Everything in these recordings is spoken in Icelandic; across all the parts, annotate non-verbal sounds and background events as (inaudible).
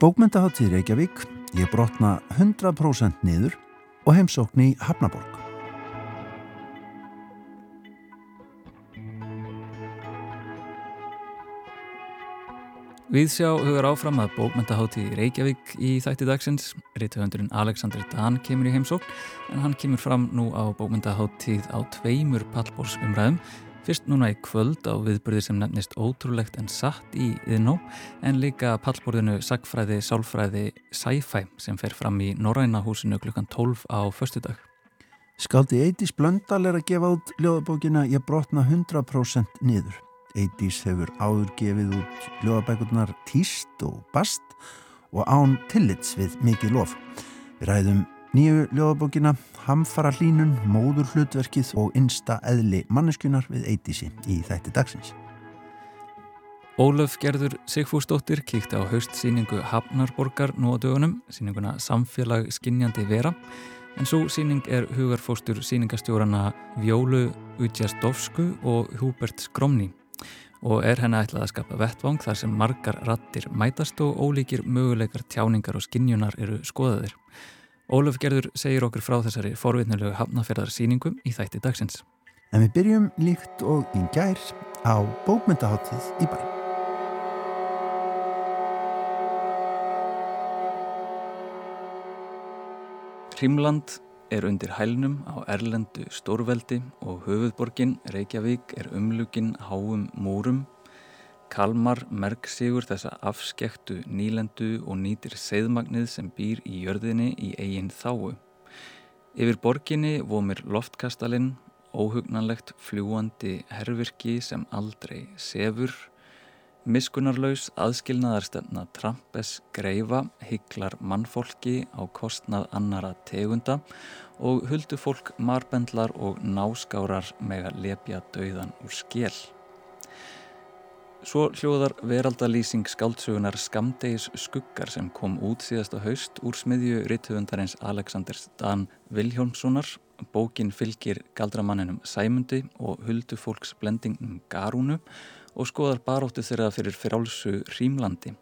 Bókmyndaháttíð Reykjavík, ég brotna 100% niður og heimsókn í Hafnaborg. Við sjá hugar áfram að bókmyndaháttíð Reykjavík í þætti dagsins. Rítuhöndurinn Alexander Dahn kemur í heimsókn en hann kemur fram nú á bókmyndaháttíð á tveimur pallbórsumræðum. Fyrst núna í kvöld á viðbyrði sem nefnist ótrúlegt en satt í yðnó en líka pallbórðinu sagfræði, sálfræði, sci-fi sem fer fram í Norræna húsinu klukkan 12 á förstudag. Skaldi Eidís Blöndal er að gefa út ljóðabókina Ég brotna 100% niður. Eidís hefur áður gefið út ljóðabækurnar Tíst og Bast og án tillits við mikið lof. Við ræðum nýju ljóðabókina Hamfara hlínun, móður hlutverkið og innsta eðli manneskunar við Eidísi í þætti dagsins. Ólöf Gerður Sigfúsdóttir kíkti á haustsýningu Hafnarborgar nú á dögunum, sýninguna Samfélag skinnjandi vera en svo sýning er hugarfóstur sýningastjórana Vjólu Udjastovsku og Húbert Skromni og er henni ætlað að skapa vettvang þar sem margar rattir mætast og ólíkir möguleikar tjáningar og skinnjunar eru skoðaðir. Ólaf Gerður segir okkur frá þessari forvittnulegu hafnaferðarsýningum í þætti dagsins. En við byrjum líkt og í gær á bókmyndaháttíð í bæ. Hrímland er undir hælnum á Erlendu stórveldi og höfuðborgin Reykjavík er umlugin háum múrum. Kalmar merk sigur þessa afskektu nýlendu og nýtir seðmagnið sem býr í jörðinni í eigin þáu. Yfir borginni vomir loftkastalinn, óhugnanlegt fljúandi hervirki sem aldrei sefur, Miskunarlaus aðskilnaðarstefna Trampes greifa hygglar mannfólki á kostnað annara tegunda og huldu fólk marbendlar og náskárar með að lepja dauðan úr skell. Svo hljóðar veraldalýsing skáldsögunar Skamdegis skuggar sem kom út síðasta haust úr smiðju rittufundarins Aleksandrs Dan Viljónssonar. Bókin fylgir galdramanninum Sæmundi og huldu fólks blendingnum Garúnu og skoðar baróttu þeirra fyrir frálsu Rímlandi.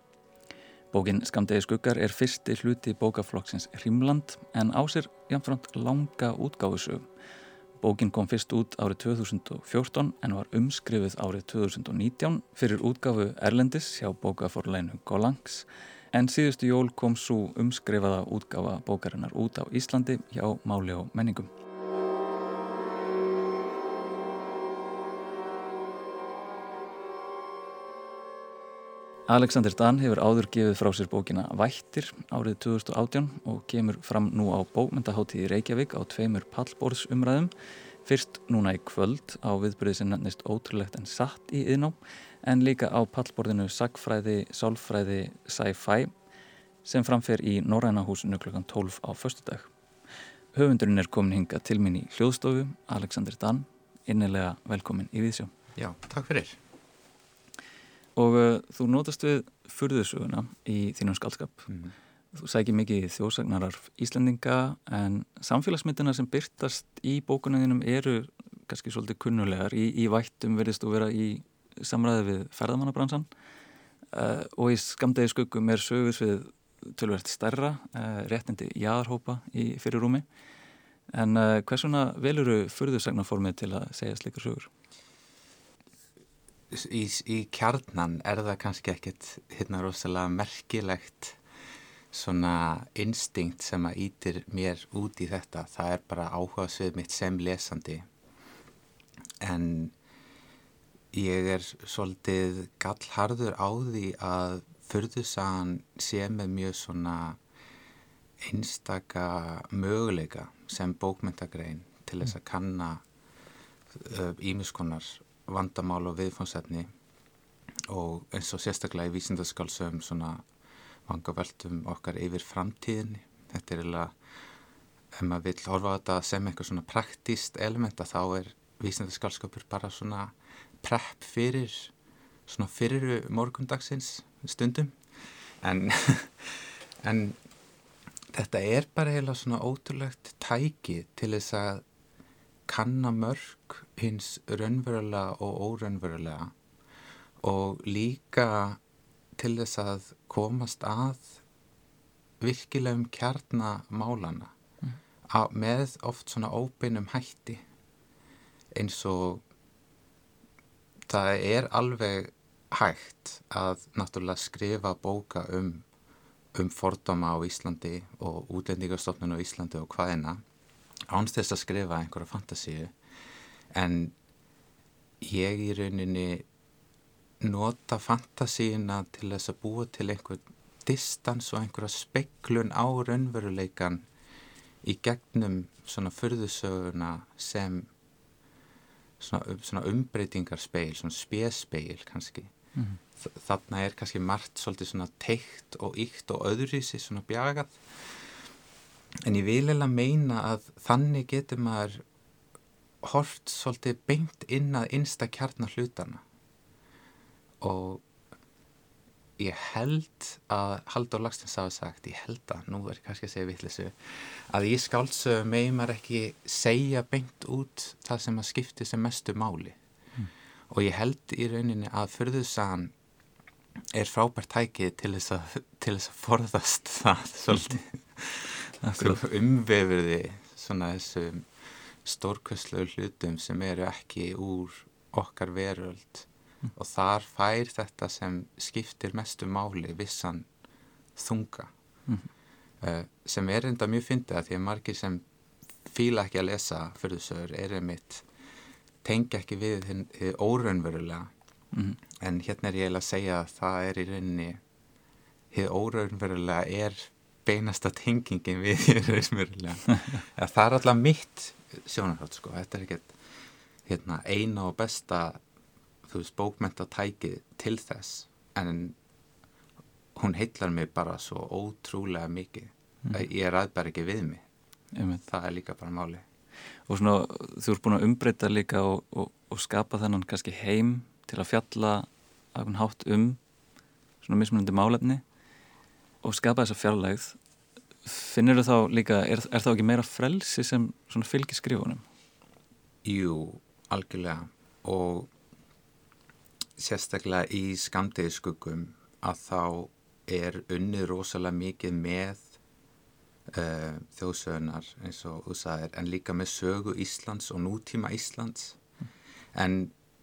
Bókin Skamdegi skuggar er fyrsti hluti bókaflokksins Rímland en á sér jáfnframt langa útgáfusög. Bókin kom fyrst út árið 2014 en var umskrifuð árið 2019 fyrir útgáfu Erlendis hjá bókaforleinu Golangs en síðustu jól kom svo umskrifaða útgáfa bókarinnar út á Íslandi hjá Máli og Menningum. Alexander Dan hefur áður gefið frá sér bókina Vættir árið 2018 og kemur fram nú á bókmyndaháttíði Reykjavík á tveimur pallborðsumræðum fyrst núna í kvöld á viðbyrðið sem nefnist ótrúlegt en satt í yðná en líka á pallborðinu Sagfræði, Sálfræði, Sci-Fi sem framfer í Norræna húsinu klukkan 12 á förstudag. Höfundurinn er komin hinga til minn í hljóðstofu, Alexander Dan, innilega velkomin í Víðsjó. Já, takk fyrir og uh, þú nótast við fyrðusuguna í þínum skaldskap mm. þú sækir mikið þjósagnarar Íslandinga en samfélagsmyndina sem byrtast í bókunniðinum eru kannski svolítið kunnulegar í, í vættum verðist þú vera í samræði við ferðamannabransan uh, og í skamdegi skuggum er sögus við tölvert stærra uh, réttindi jáðarhópa í fyrirrúmi en hversuna veluru fyrðusagnarformið til að segja slikar sögur? Í, í kjarnan er það kannski ekkert hérna rosalega merkilegt svona instinkt sem að ítir mér út í þetta. Það er bara áhuga svið mitt sem lesandi. En ég er svolítið gallharður á því að förðusagan sé með mjög svona einstaka möguleika sem bókmyndagrein til þess að kanna ímiskonar uh, vandamál og viðfónsefni og eins og sérstaklega í vísindaskálsum svona vangaveltum okkar yfir framtíðinni. Þetta er eiginlega ef maður vil horfa á þetta sem eitthvað svona praktíst elementa þá er vísindaskálskapur bara svona prepp fyrir svona fyrir morgundagsins stundum. En, (laughs) en þetta er bara eiginlega svona ótrúlegt tæki til þess að kannamörk hins raunverulega og órönverulega og líka til þess að komast að virkilegum kjarnamálana mm. með oft svona óbeinum hætti eins og það er alveg hægt að náttúrulega skrifa bóka um, um fordóma á Íslandi og útlendingarstofnun á Íslandi og hvaðina ánst þess að skrifa einhverja fantasíu en ég í rauninni nota fantasíuna til þess að búa til einhver distans og einhverja speiklun á raunveruleikan í gegnum svona fyrðusöguna sem svona, svona umbreytingarspeil, svona spjespeil kannski. Mm -hmm. Þarna er kannski margt svolítið svona teikt og ykt og öðruvísi svona bjagað. En ég vil eða meina að þannig getur maður hort svolítið beint inn að einsta kjarnar hlutana og ég held að Haldur Lagstins hafa sagt, ég held að, nú er ég kannski að segja vittlisu, að ég skálsögum megin maður ekki segja beint út það sem að skipti sem mestu máli. Mm. og ég held í rauninni að fyrðusagan er frábært tækið til þess að, til þess að forðast það svolítið (laughs) umvefurði svona þessum stórkvöslu hlutum sem eru ekki úr okkar veröld mm. og þar fær þetta sem skiptir mestu máli vissan þunga mm. uh, sem er enda mjög fyndið að því að margir sem fíla ekki að lesa fyrðusögur er einmitt tengja ekki við því óraunverulega mm. en hérna er ég að segja að það er í rauninni því óraunverulega er beinasta tengingin við því raunverulega (laughs) það er alltaf mitt sjónarhátt sko, þetta er ekkert hérna, eina og besta þú veist, bókmentatækið til þess en hún heitlar mig bara svo ótrúlega mikið. Mm. ég er aðbæri ekki við mig. Amen. það er líka bara máli og svona þú ert búin að umbreyta líka og, og, og skapa þennan kannski heim til að fjalla að hún hátt um svona mismunandi málefni og skapa þessa fjarlægð finnir þú þá líka er, er þá ekki meira frelsi sem fylgir skrifunum? Jú, algjörlega og sérstaklega í skamdegiskuggum að þá er unnið rosalega mikið með uh, þjóðsögnar eins og þú sagðir en líka með sögu Íslands og nútíma Íslands mm. en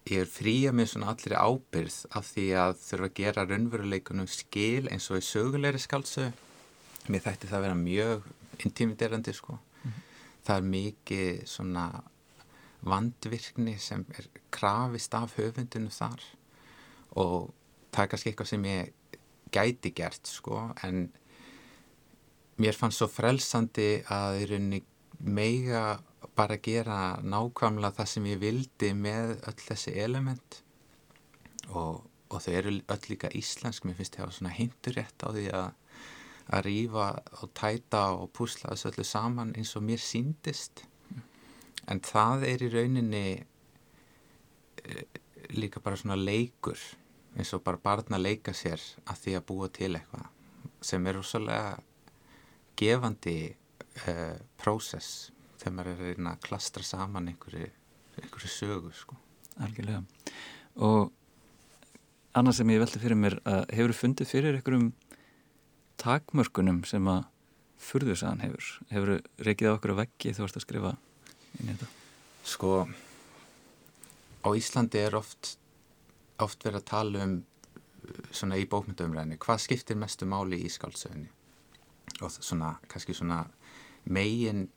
ég er frí að mér svona allir ábyrð af því að þurfa að gera raunveruleikunum skil eins og í sögulegri skaldsög mér þætti það að vera mjög intimiderandi sko. Mm. það er mikið svona vandvirkni sem er krafist af höfundinu þar. Og það er kannski eitthvað sem ég gæti gert sko en mér fannst svo frelsandi að í rauninni meiga bara gera nákvæmlega það sem ég vildi með öll þessi element. Og, og þau eru öll líka íslensk, mér finnst ég að svona hindurétt á því að að rýfa og tæta og púsla þessu öllu saman eins og mér síndist en það er í rauninni eh, líka bara svona leikur eins og bara barna leika sér að því að búa til eitthvað sem er úrslega gefandi uh, prósess þegar maður er að reyna að klastra saman einhverju, einhverju sögu sko. Algjörlega. Og annað sem ég veldi fyrir mér að hefur fundið fyrir einhverjum takmörkunum sem að furðursagan hefur? Hefur reykið á okkur að veggi þú ert að skrifa inn í þetta? Sko á Íslandi er oft oft verið að tala um svona í bókmyndaumræðinu, hvað skiptir mestu máli í skálsögunni og svona, kannski svona megin uh,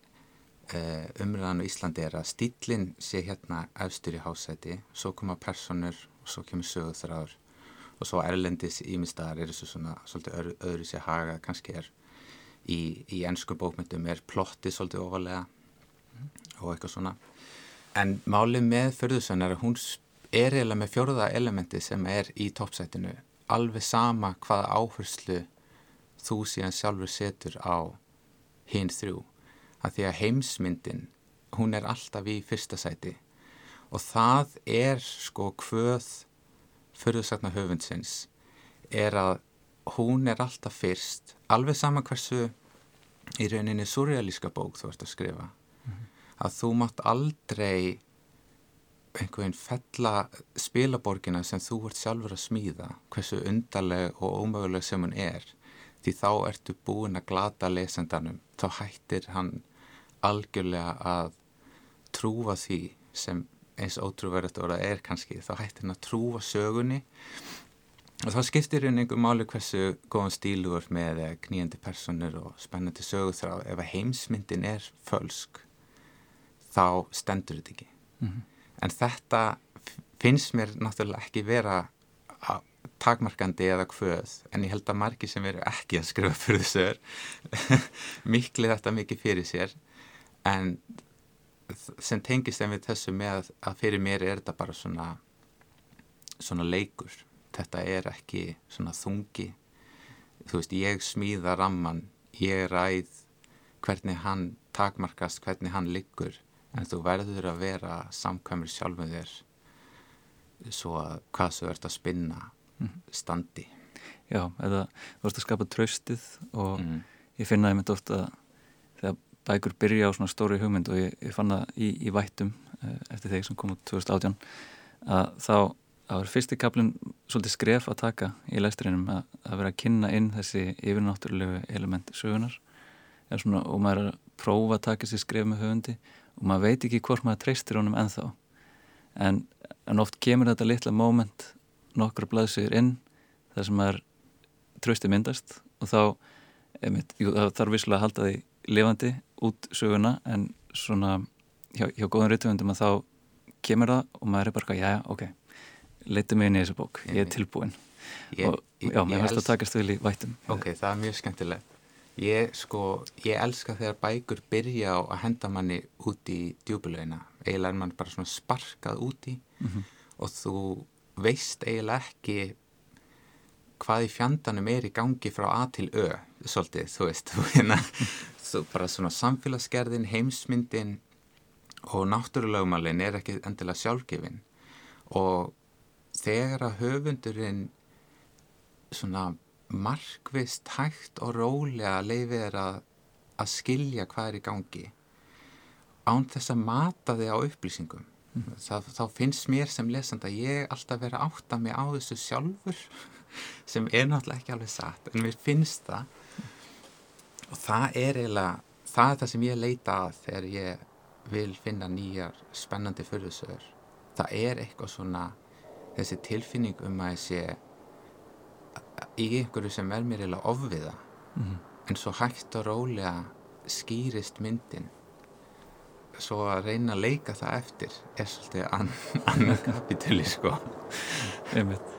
umræðan á Íslandi er að stílinn sé hérna efstur í hásæti, svo koma personur og svo kemur sögur þráður og svo erlendis ímyndstaðar er þessu svona svolítið öðru, öðru sér haga, kannski er í, í ennsku bókmyndum er plotti svolítið ofalega og eitthvað svona. En málið með förðusön er að hún er eiginlega með fjóruða elementi sem er í toppsætinu alveg sama hvaða áherslu þú síðan sjálfur setur á hinn þrjú að því að heimsmyndin hún er alltaf í fyrsta sæti. Og það er sko hvöð förðursakna höfundsins er að hún er alltaf fyrst alveg sama hversu í rauninni surrealíska bók þú ert að skrifa. Mm -hmm. að þú mátt aldrei einhvern fella spilaborgina sem þú ert sjálfur að smíða hversu undarleg og ómöguleg sem hún er. Því þá ertu búin að glata lesendanum þá hættir hann algjörlega að trúa því sem eins ótrúverðast orða er kannski þá hættir hann að trúa sögunni. Og þá skiptir hérna einhver máli hversu góðan stíluður með kníjandi personur og spennandi sögurþráð ef að heimsmyndin er fölsk þá stendur þetta ekki. Mm -hmm en þetta finnst mér náttúrulega ekki vera takmarkandi eða hvöð en ég held að margi sem eru ekki að skrifa fyrir þessu (laughs) miklu þetta mikið fyrir sér en sem tengist en við þessu með að fyrir mér er þetta bara svona svona leikur þetta er ekki svona þungi þú veist ég smíða ramman ég ræð hvernig hann takmarkast hvernig hann liggur en þú verður að vera samkvæmur sjálfum þér svo að hvað þú ert að spinna mhm. standi Já, eða þú ert að skapa tröstið og mm. ég finna það mynd ofta þegar bækur byrja á svona stóri hugmynd og ég, ég fann það í, í vættum eh, eftir þegar sem kom út 2018 að þá að vera fyrsti kaplinn svolítið skref að taka í læsturinnum að, að vera að kynna inn þessi yfirnáttúrulegu element sögunar svona, og maður er að prófa að taka þessi skref með höfundi og maður veit ekki hvort maður treystir honum ennþá. En, en oft kemur þetta litla moment nokkru blaðsir inn þar sem maður trösti myndast og þá jú, þarf visslega að halda því lifandi út söguna en svona hjá, hjá góðan rítuðundum að þá kemur það og maður er bara, já, ok leytið mig inn í þessu bók, ég er tilbúin ég, og já, mér finnst það að takast vel í vættum. Ok, það er mjög skemmtilegt. Ég sko, ég elska þegar bækur byrja á að henda manni út í djúbulegina, eiginlega er mann bara svona sparkað úti mm -hmm. og þú veist eiginlega ekki hvað í fjandanum er í gangi frá A til Ö, svolítið, þú veist, þú hérna, (laughs) bara svona samfélagsgerðin, heimsmyndin og náttúrulegumallin er ekki endilega sjálfgefin og þegar að höfundurinn svona markvist hægt og rólega leifið er að, að skilja hvað er í gangi án þess að mata þig á upplýsingum mm. það, þá finnst mér sem lesand að ég alltaf vera átt að mig á þessu sjálfur (laughs) sem er náttúrulega ekki alveg satt en mér finnst það og það er eiginlega það er það sem ég leita að þegar ég vil finna nýjar spennandi fyrirsögur það er eitthvað svona þessi tilfinning um að ég sé í einhverju sem er mér eða ofviða. Mm -hmm. en svo hægt og rólega skýrist myndin. Svo að reyna að leika það eftir er svolítið annar kapitúli sko. Einmitt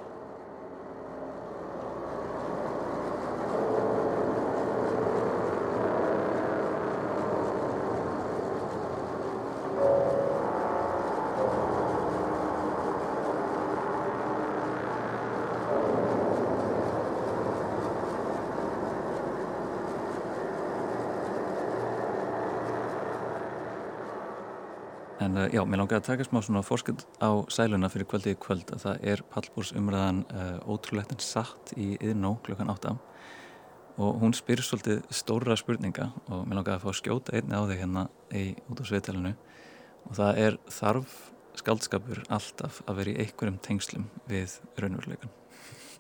En uh, já, mér langar að taka smá svona fórskund á sæluna fyrir kvöldið kvöld. Að það er Pallbúrs umræðan uh, ótrúlegt en satt í yðnó klukkan 8 og hún spyr svolítið stóra spurninga og mér langar að fá skjóta einni á þig hérna í, út á sveitalinu. Og það er þarf skaldskapur alltaf að vera í einhverjum tengslum við raunveruleikan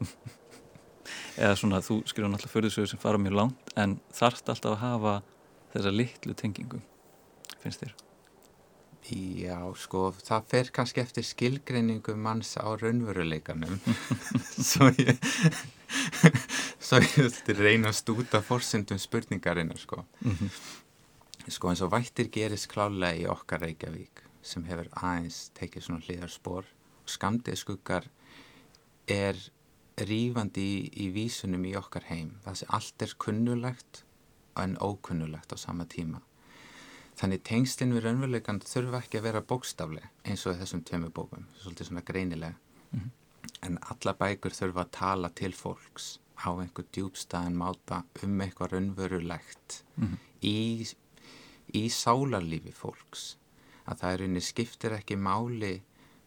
(laughs) eða svona þú skilur náttúrulega förðursögur sem fara mjög langt en þarft alltaf að hafa þessa litlu tengingu finnst þér? Já, sko, það fer kannski eftir skilgreiningu manns á raunveruleikanum. (laughs) Svo ég svo ég reyna að stúta fórsendum spurningarinnar, sko. Mm -hmm. sko eins og vættir gerist klálega í okkar Reykjavík sem hefur aðeins tekið svona hlýðarspor og skamdið skuggar er rífandi í, í vísunum í okkar heim. Það sem allt er kunnulegt en ókunnulegt á sama tíma Þannig tengslinn við raunveruleikan þurfa ekki að vera bókstafleg eins og þessum tömu bókum, svolítið svona greinilega. Mm -hmm. En alla bækur þurfa að tala til fólks á einhver djúbstæðan máta um eitthvað raunverulegt mm -hmm. í, í sálarlífi fólks. Að það er unni skiptir ekki máli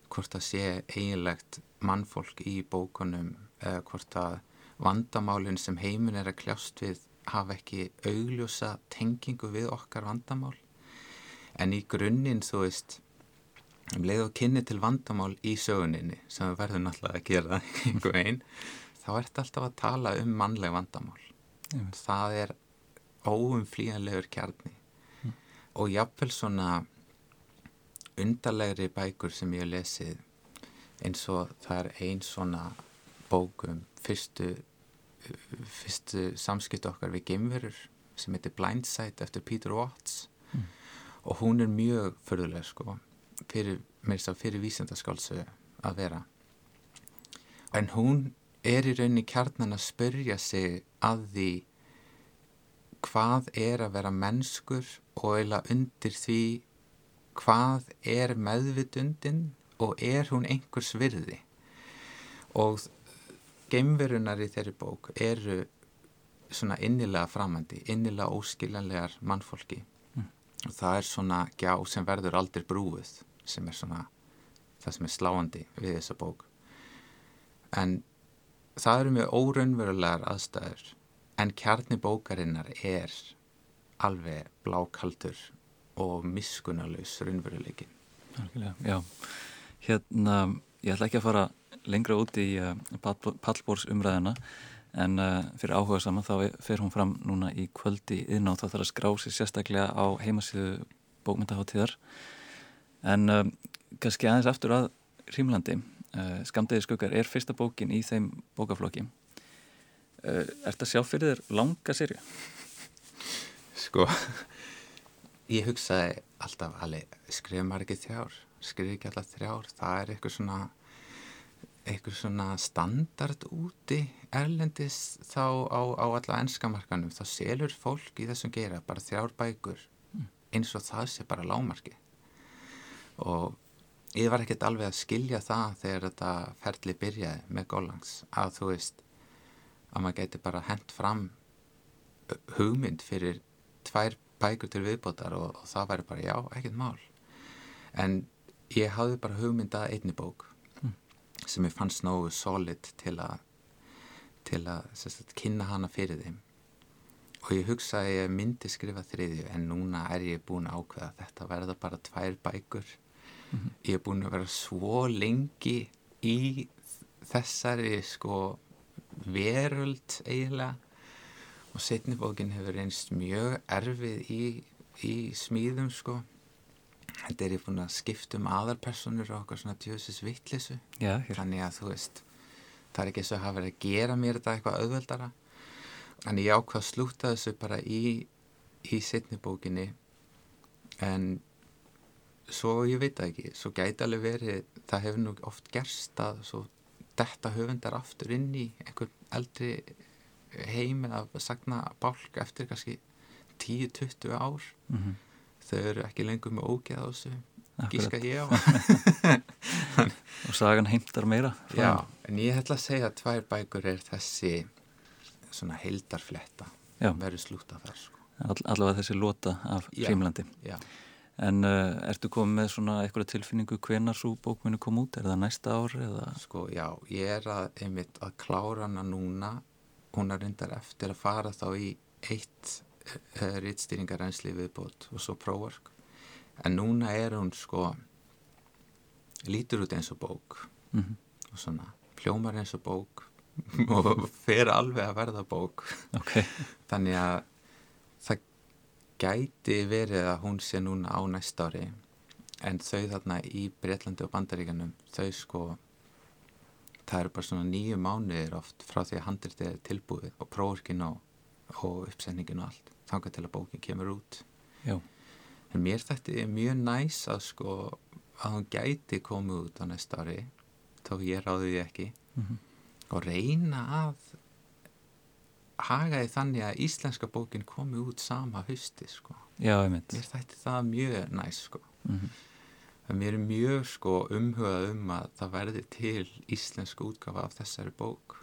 hvort að sé eiginlegt mannfólk í bókunum eða hvort að vandamálinn sem heimin er að kljást við hafa ekki augljósa tengingu við okkar vandamál en í grunninn þú veist um leið og kynni til vandamál í söguninni sem við verðum náttúrulega að gera (laughs) einhver einn, þá ert alltaf að tala um mannleg vandamál. Mm. Það er óumflíjanlegur kjarni mm. og jáfnvel svona undarlegri bækur sem ég hef lesið eins og það er einn svona bókum fyrstu, fyrstu samskipt okkar við gemverur sem heitir Blindside eftir Peter Watts mm. Og hún er mjög förðuleg sko fyrir, fyrir vísendaskálsu að vera en hún er í rauninni kjarnan að spörja sig að því hvað er að vera mennskur og eiginlega undir því hvað er meðvitundin og er hún einhvers virði og geimverunar í þeirri bók eru svona innilega framandi, innilega óskiljanlegar mannfólki. Og það er svona gjá sem verður aldrei brúið sem er svona það sem er sláandi við þessa bók. En það eru mjög óraunverulegar aðstæður en kjarni bókarinnar er alveg blákaldur og miskunarlaus raunveruleikin Já, hérna ég ætla ekki að fara lengra út í uh, pallbórsumræðina en uh, fyrir áhuga saman þá fer hún fram núna í kvöldi inn á það þarf að skrá sér sérstaklega á heimasíðu bókmyndaháttíðar en uh, kannski aðeins aftur að Rímlandi uh, Skamdegi skuggar er fyrsta bókin í þeim bókaflokki? Er þetta sjá fyrir þér langa sériu? Sko (laughs) ég hugsaði alltaf maður ekki þjár skrifa ekki alltaf þrjár? Það er eitthvað svona eitthvað svona standard úti erlendis þá á, á alla ennskamarkanum þá selur fólk í þessum gera bara þrjár bækur mm. eins og það sé bara lámarki og ég var ekkert alveg að skilja það þegar þetta ferli byrjaði með gólangs að þú veist að maður geti bara hendt fram hugmynd fyrir tvær bækur til viðbótar og, og það væri bara já, ekkert mál en ég hafði bara hugmyndað einni bók. Sem ég fannst nógu solid til að til að sagt, kynna hana fyrir þeim. Og ég hugsaði að ég myndi skrifa þriðju en núna er ég búin að ákveða að þetta verða bara tvær bækur. Mm -hmm. ég er búin að vera svo lengi í þessari sko veröld eiginlega. Og setnibókin hefur einst mjög erfið í, í smíðum sko þetta er ég búin að skipta um aðarpersonur og okkar svona djöðsis vittlisu þannig að þú veist það er ekki svo að hafa verið að gera mér þetta eitthvað auðveldara. Þannig ég ákvað að slúta þessu bara í í setnibókinni en svo ég veit ekki svo gæti alveg verið það hefur nú oft gerst að svo detta höfundar aftur inn í einhver eldri heim eða sagna bálk eftir kannski 10-20 ár. Mm -hmm. Þau eru ekki lengur með ógeð á þessu gíska ég á. (laughs) Og sagan heimtar meira já, en ég ætla að segja að tvær bækur er þessi svona heildarfletta verður slúta þar sko. All, allavega þessi lota af Rímlandi en uh, ertu komið með svona eitthvað tilfinningu hvenar svo bókminu kom út, er það næsta ár? Eða? sko já, ég er að, einmitt að klára hana núna. Hún er reyndar eftir að fara þá í eitt rittstýringarrensli viðbót og svo próvork en núna er hún sko lítur út eins og bók mm -hmm. og svona pljómar eins og bók (laughs) og fer alveg að verða bók okay. (laughs) þannig að það gæti verið að hún sé núna á næsta ári en þau þarna í Breitlandi og Bandaríkanum þau sko það eru bara svona nýju mánuðir oft frá því að handritið er tilbúið og prófurkin og, og uppsendingin og allt þangað til að bókin kemur út. Já. en mér þetta er mjög næs að sko að hún gæti komið út á næsta ári þá ég ráði því ekki. Mm -hmm. og reyna að hagaði þannig að íslenska bókin komið út sama hausti sko. Já, mér þetta það mjög næs sko. Mm -hmm mér er mjög sko umhugað um að það verði til íslensku útgafa af þessari bók.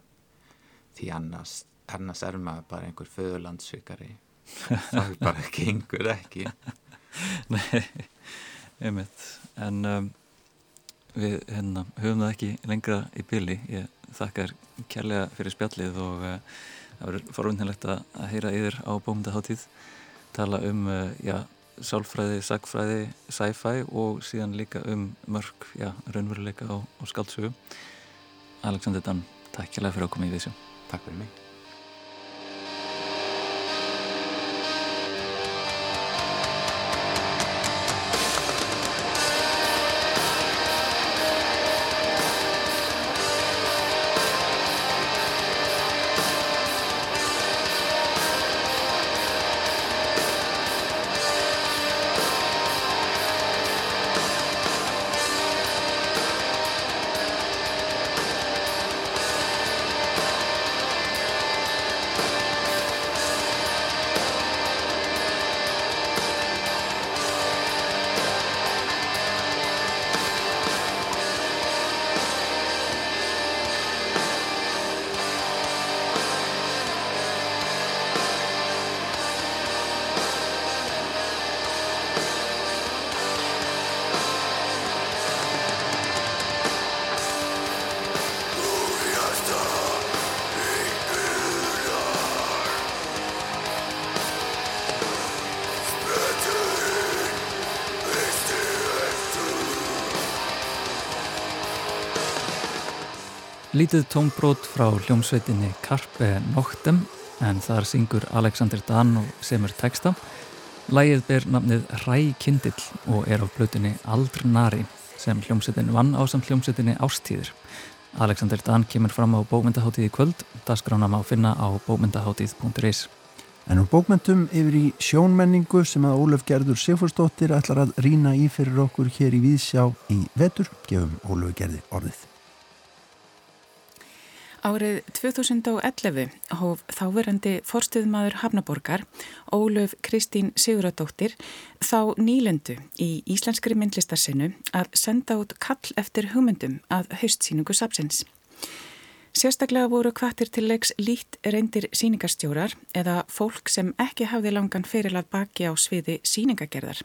Því annars, annars er maður bara einhver föðurlandsvíkari (laughs) það bara gengur ekki (laughs) Nei, einmitt en um, við hérna, höfum það ekki lengra í byli ég þakkar kærlega fyrir spjallið og uh, það verður forvindilegt að heyra yfir á bómundaháttíð tala um uh, já, sálfræði, sagfræði, sci-fi og síðan líka um mörg, já, raunveruleika og, og skaldsögu. Alexander Dan, takk það fyrir að koma í þessu. Takk fyrir mig. Lítið tómbrót frá hljómsveitinni Karpe Noctem en þar syngur Alexander Dan og semur texta. Lægið ber nafnið Ræ Kindill og er á blötunni Aldrnari sem hljómsveitin vann á samt hljómsveitinni Ástíður. Alexander Dan kemur fram á bómyndaháttíð í kvöld, dasgrána má finna á bómyndaháttíð.is. En úr bókmentum yfir í sjónmenningu sem að Ólaf Gerður Sigfúrsdóttir ætlar að rína í fyrir okkur hér í Víðsjá í vetur, gefum Ólaf Gerði orðið. Árið 2011 hóf þáverandi forstuðmaður Hafnaborgar, Ólöf Kristín Siguradóttir, þá nýlendu í Íslenskri myndlistarsinu að senda út kall eftir hugmyndum að haustsýningu sapsins. Sérstaklega voru kvartir til leiks lít reyndir síningarstjórar eða fólk sem ekki hafði langan fyrirlað baki á sviði síningagerðar.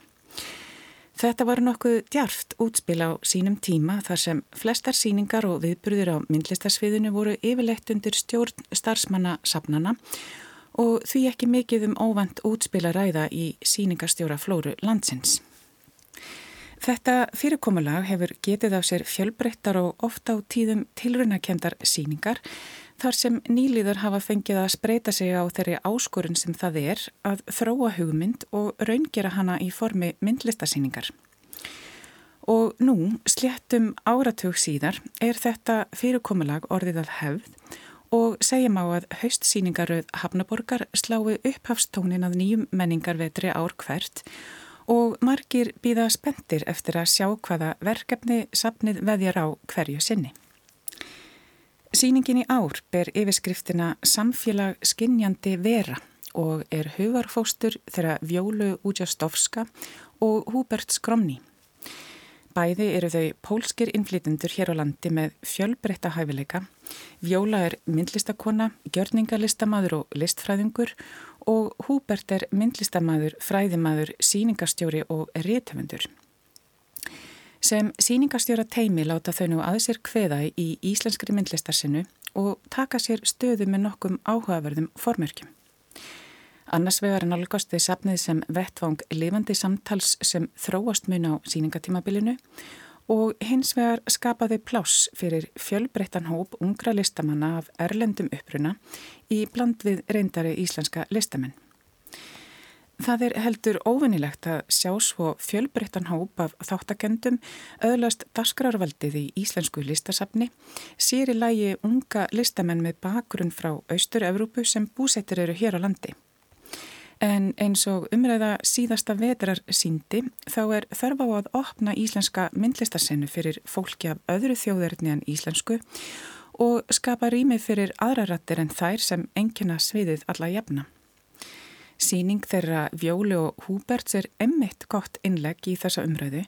Þetta var nokkuð djarft útspil á sínum tíma þar sem flestar síningar og viðburðir á myndlistarsviðinu voru yfirleitt undir stjórn starfsmanna safnana og því ekki mikið um óvand útspil að ræða í síningarstjóra flóru landsins. Þetta fyrirkomulag hefur getið á sér fjölbreyttar og ofta á tíðum tilrunakendar síningar þar sem nýliðar hafa fengið að spreita sig á þeirri áskorun sem það er að þróa hugmynd og raungera hana í formi myndlistasýningar. Og nú, sléttum áratug síðar, er þetta fyrirkomulag orðið af hefð og segjum á að haustsýningaröð Hafnaborgar slái upphafstónin að nýjum menningarvetri ár hvert og margir býða spendir eftir að sjá hvaða verkefni sapnið veðjar á hverju sinni. Sýningin í ár ber yfirskriftina Samfélag skinnjandi vera og er hugarfóstur þeirra Vjólu Útjastovska og Húbert Skromni. Bæði eru þau pólskir innflytundur hér á landi með fjölbreytta hæfileika. Vjóla er myndlistakona, gjörningalistamaður og listfræðingur og Húbert er myndlistamæður, fræðimæður, síningastjóri og réttöfundur. Sem síningastjóra teimi láta þau nú að sér kveða í íslenskri myndlistarsinu og taka sér stöðu með nokkum áhugaverðum formörkjum. Annars vegar er nálgast þau sapnið sem vettvang lifandi samtals sem þróast mun á síningatímabilinu og hins vegar skapaði pláss fyrir fjölbreyttan hóp ungra listamanna af erlendum uppruna í bland við reyndari íslenska listamenn. Það er heldur óvinnilegt að sjá svo fjölbreyttan hóp af þáttakendum öðlast dasgrarvaldið í Íslensku listasafni, sér í lægi unga listamenn með bakgrunn frá Austur-Európu sem búsettir eru hér á landi. En eins og umræða síðasta vetrar síndi þá er þörf á að opna íslenska myndlistasennu fyrir fólki af öðru þjóðverðni en íslensku og skapa rými fyrir aðrarattir en þær sem enkjana sviðið alla jafna. Sýning þeirra Vjóli og Húberts er emmitt gott innlegg í þessa umræðu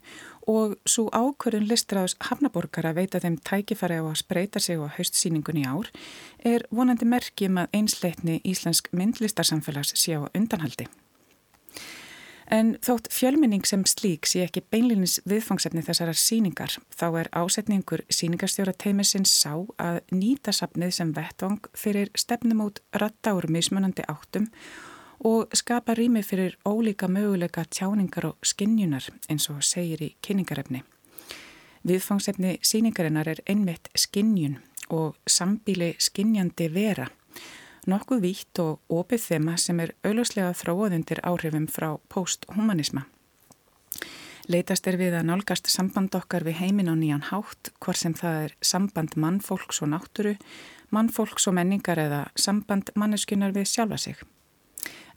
og svo ákvörðun listraðs Hafnaborgar að veita þeim tækifæri á að spreita sig á haustsýningun í ár er vonandi merkjum að einsleitni Íslensk myndlistarsamfélags sé á undanhaldi. En þótt fjölminning sem slík sé ekki beinlinnins viðfangsefni þessarar síningar, þá er ásetningur síningarstjóra teimisins sá að nýta sapnið sem vettvang fyrir stefnumót ratta úr mismunandi áttum og skapa rými fyrir ólíka möguleika tjáningar og skinnjunar eins og segir í kynningarefni. Viðfangsefni síningarinnar er einmitt skinnjun og sambíli skinnjandi vera, nokkuð vítt og opið þema sem er auðvarslega þróaðundir áhrifum frá posthumanisma. Leitast er við að nálgast samband okkar við heiminn á nýjan hátt, hvort sem það er samband mannfólks og náttúru, mannfólks og menningar eða samband manneskunar við sjálfa sig.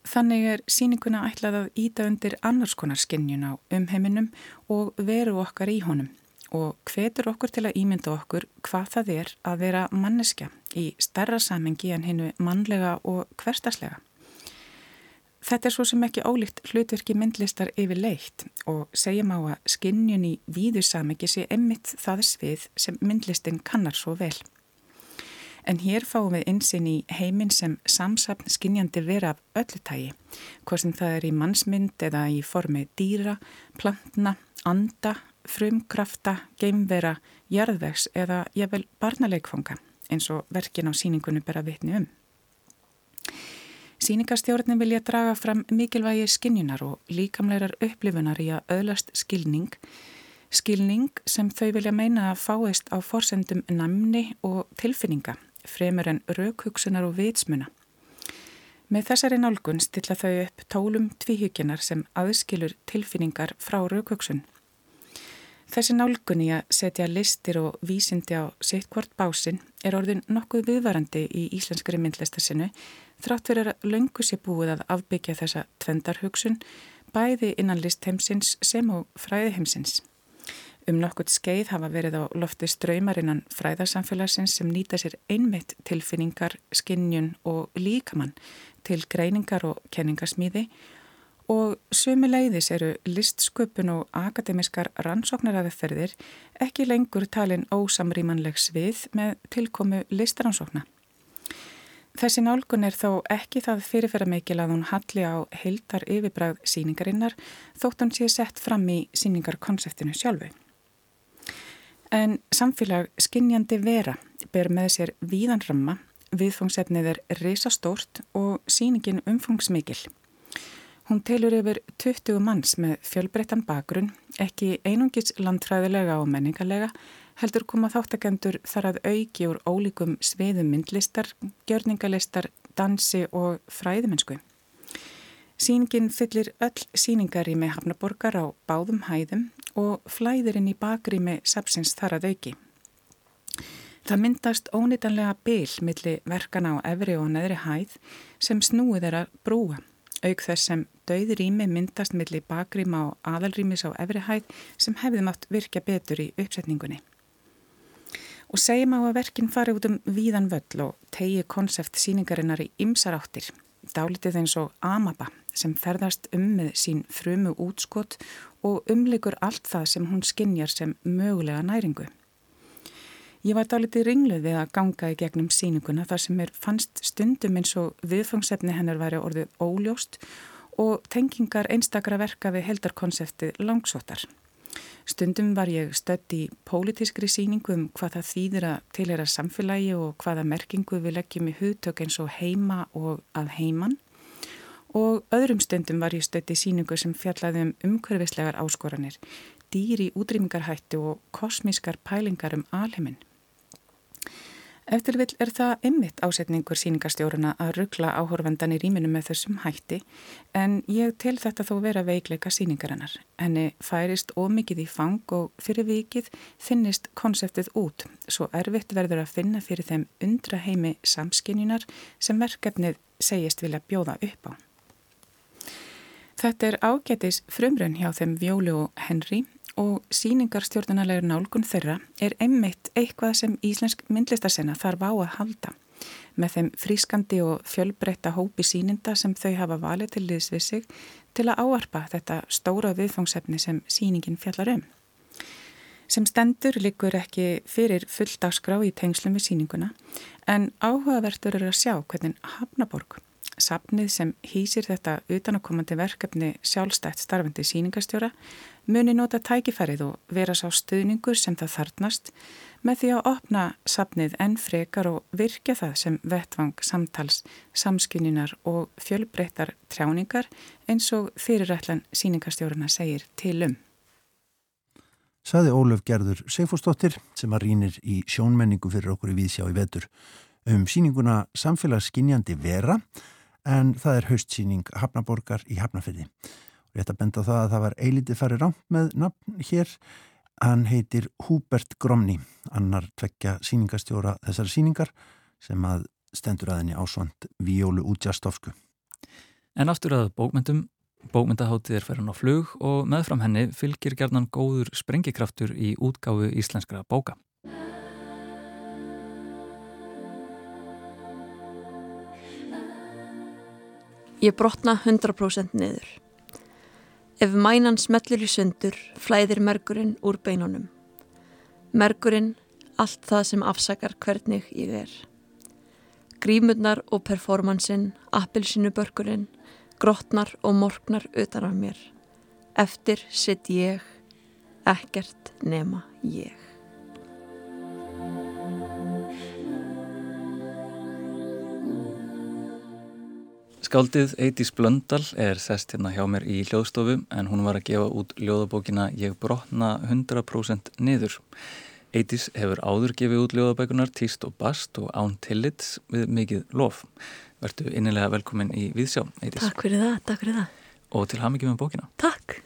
Þannig er síninguna ætlað að íta undir annars konar skinnjun á umheiminum og veru okkar í honum og hvetur okkur til að ímynda okkur hvað það er að vera manneskja í starra samengi en hinnu mannlega og hverstaslega. Þetta er svo sem ekki ólíkt hlutverki myndlistar yfir leitt og segjum á að skinnjun í víðu samengi sé emmitt það svið sem myndlistin kannar svo vel. En hér fáum við einsinn í heiminn sem samsapn skinnjandi vera af öllu tægi, hvað sem það er í mannsmynd eða í formi dýra, plantna, anda, frumkrafta, geimvera, jarðvegs eða jafnvel barnaleikfanga eins og verkin á síningunum bera vitni um. Sýningarstjórnin vilja draga fram mikilvægi skinjunar og líkamlegar upplifunar í að öðlast skilning, skilning sem þau vilja meina að fáist á forsendum namni og tilfinninga, fremur en raukhugsunar og vitsmuna. Með þessari nálgun stilla þau upp tólum tvíhyggjunar sem aðskilur tilfinningar frá raukhugsun. Þessi nálgun í að setja listir og vísindi á sitt hvort básin er orðin nokkuð viðvarandi í íslenskri myndlistarsinu þrátt fyrir að löngu sé búið að afbyggja þessa tvendarhugsun bæði innan listheimsins sem og fræðiheimsins. Um nokkurt skeið hafa verið á lofti ströymar innan fræðarsamfélagsins sem nýta sér einmitt tilfinningar, skinnjun og líkamann til greiningar og kenningarsmíði og sumi leiðis eru listsköpun og akademiskar rannsóknaraðeferðir ekki lengur talin ósamrýmanleg svið með tilkomu listransókna. Þessi nálgun er þó ekki það fyrirferða meikil að hún halli á heildar yfirbræð síningarinnar þótt hún sé sett fram í síningarkonseptinu sjálfu. En samfélag skinnjandi vera ber með sér víðan ramma, viðfóngsefnið er risastórt og síningin umfóngsmikil. Hún telur yfir 20 manns með fjölbreyttan bakgrunn, ekki einungis landfræðilega og menningarlega, heldur koma þáttakendur þar að auki úr ólíkum sviðum myndlistar, gjörningalistar, dansi og fræðumennsku. Sýningin fyllir öll síningarými Hafnaborgar á báðum hæðum og flæðir inn í bakrými sapsins þar að auki. Það myndast ónýtanlega byl millir verkana á efri og neðri hæð sem snúið er að brúa. Auk þess sem dauðir ími myndast millir bakrýma og aðalrýmis á efri hæð sem hefði mátt virka betur í uppsetningunni og segjum á að verkinn fari út um víðan völl og tegi konsept síningarinnar í ymsar áttir. Dálitið eins og Amaba sem ferðast um með sín frumu útskott og umlikur allt það sem hún skinnjar sem mögulega næringu. Ég var dálitið ringluð við að ganga í gegnum síninguna þar sem er fannst stundum eins og viðfangsefni hennar væri orðið óljóst og tengingar einstakra verka við heldarkonseptið langsóttar. Stundum var ég stött í pólitískri síningu um hvað það þýðir að tilhera samfélagi og hvaða merkingu við leggjum í hugtök eins og heima og að heiman og öðrum stundum var ég stött í síningu sem fjallaði um umhverfislegar áskoranir, dýri útrýmingarhættu og kosmískar pælingar um alheiminn. Eftir vill er það ymmit ásetningur síningarstjóruna að ruggla áhorfandan í rýminu með þessum hætti en ég tel þetta þó vera veikleika síningarinnar. Henni færist ómikið í fang og fyrir vikið finnist konseptið út svo erfitt verður að finna fyrir þeim undra heimi samskinjunar sem verkefnið segist vilja bjóða upp á. Þetta er ágætis frumrun hjá þeim Vjóli og Henry og síningarstjórnunarlegur nálgun þeirra er einmitt eitthvað sem íslensk myndlistarsena þarf á að halda með þeim frískandi og fjölbreytta hópi síninda sem þau hafa valið til liðs við sig til að áarpa þetta stóra viðfangsefni sem síningin fjallar um. Sem stendur likur ekki fyrir fulldagsgrá í tengslum við síninguna en áhugavertur er að sjá hvernig Hafnaborg sapnið sem hýsir þetta utanakomandi verkefni sjálfstætt starfandi síningastjóra muni nota tækifærið og vera sá stuðningur sem það þarnast með því að opna sapnið enn frekar og virkja það sem vettvang samtals, samskyninar og fjölbreyttar trjáningar eins og fyrirætlan síningastjóruna segir til um. Saði Ólöf Gerður Seifúrsdóttir sem að rínir í sjónmenningu fyrir okkur í Víðsjá í vetur um síninguna Samfélagsskinjandi vera en það er haustsíning Hafnaborgar í Hafnafyrði. Rétt að benda það að það var eiliti farið rámt með nafn hér Hann heitir Húbert Gromni, annar tvekja síningastjóra þessari síningar sem að stendur aðinni ásvand Víólu Útjastovsku. En aftur að bókmyndum, bókmyndahátið er ferðan á flug og meðfram henni fylgir gerðan góður sprengikraftur í útgáfu íslenskra bóka. Ég brotna 100% niður. Ef mænan smellir í sundur, flæðir mergurinn úr beinunum. Mergurinn, allt það sem afsakar hvernig ég er. Grímurnar og performansinn, appilsinu-börkurinn, grotnar og morgnar utan af mér. Eftir sitt ég, ekkert nema ég. Skáldið Eidís Blöndal er sest hérna hjá mér í hljóðstofu en hún var að gefa út ljóðabókina Ég brotna 100% niður. Eidís hefur áður gefið út ljóðabækunar Tíst og Bast og Án Tillits við mikið lof. Vertu innilega velkomin í Víðsjá, Eidís. Takk fyrir það, takk fyrir það. Og til hafmyggjum með bókina. Takk.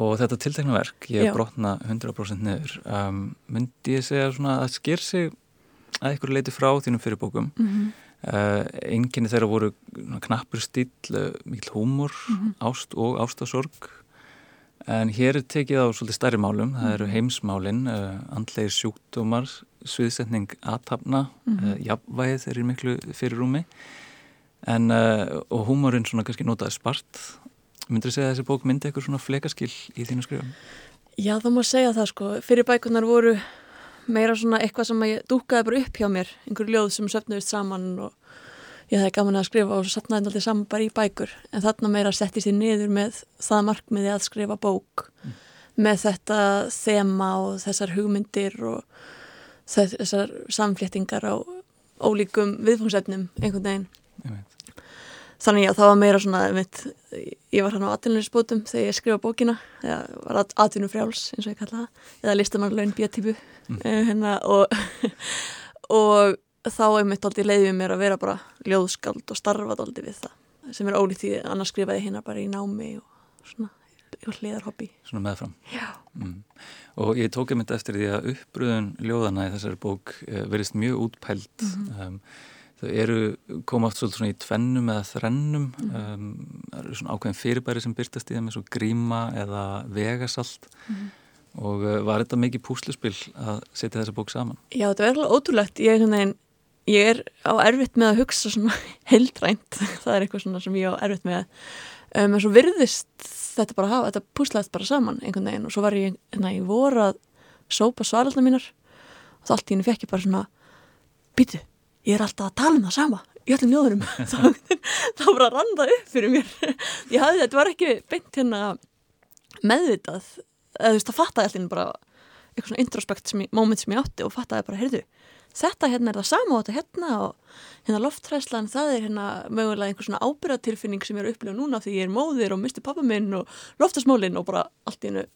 Og þetta tiltekna verk, Ég Já. brotna 100% niður, um, myndi ég segja svona að sker sig að ykkur leiti frá þínum fyrir bókum. Mm -hmm. Enginni þeirra voru knappur stíl, uh, mikil húmor mm -hmm. ást og ástasorg en hér er tekið á svolítið stærri málum, það eru mhm. heimsmálin uh, andlegir sjúkdómar sviðsetning aðtapna mm -hmm. jafnvægið er í miklu fyrirrúmi en og húmorinn svona kannski notaði spart myndur þið segja að þessi bók myndi eitthvað svona flekaskill í þínu skrifum? Já, það má segja það sko, fyrir bækunar voru meira svona eitthvað sem ég dúkaði bara upp hjá mér einhverju ljóð sem söfnuðist saman og ég hefði gaman að skrifa og satnaði alltaf saman bara í bækur. En þarna meira settist ég niður með það markmiði að skrifa bók mm. með þetta þema og þessar hugmyndir og þessar samfléttingar á ólíkum viðfóngsefnum einhvern veginn þannig að það var meira svona mitt, ég var hann á atvinnunisbótum þegar ég skrifa bókina eða var atvinnufrjáls eins og ég kalla það eða listamanlaun bjötipu mm. Eh, hérna, og, (laughs) og þá er mitt aldrei leiðið mér að vera bara ljóðskald og starfa aldrei við það sem er ólíkt því annars skrifaði hérna bara í námi og svona hliðarhobby Svona meðfram mm. og ég tók einmitt eftir því að uppbröðun ljóðana í þessari bók eh, verist mjög útpælt mm -hmm. um, þau eru koma oft svolítið svona í tvennum eða þrennum. Mm um, það eru svona ákveðin fyrirbæri sem byrtast í það með svo gríma eða vegasalt. -hmm og uh, var þetta mikið púsluspill að setja þessa bók saman? Já, þetta var eitthvað ótrúlegt. Ég er, svona, ég er á erfitt með að hugsa svona (laughs) heildrænt. (laughs) Það er eitthvað svona sem ég á erfitt með. Um, en svo virðist þetta bara hafa þetta púslaðist bara saman einhvern veginn. Og svo var ég, hérna, ég voru að sópa svalaldar mínar. Og þá allt í henni fekk ég bara svona býtu, ég er alltaf að tala um það sama í öllum njóðurum (laughs) þá bara randaði upp fyrir mér. Ég hafði þetta var ekki beint hérna meðvitað. Eða þú veist, það fattaði alltaf bara eitthvað svona introspekt moment sem ég átti og fattaði bara, heyrðu, þetta hérna er það sama og þetta hérna og hérna loftræslan það er hérna mögulega einhver svona ábyrgatilfinning sem ég er að upplifa núna því ég er móðir og misti pappa minn og loftasmólinn og bara allt í hennu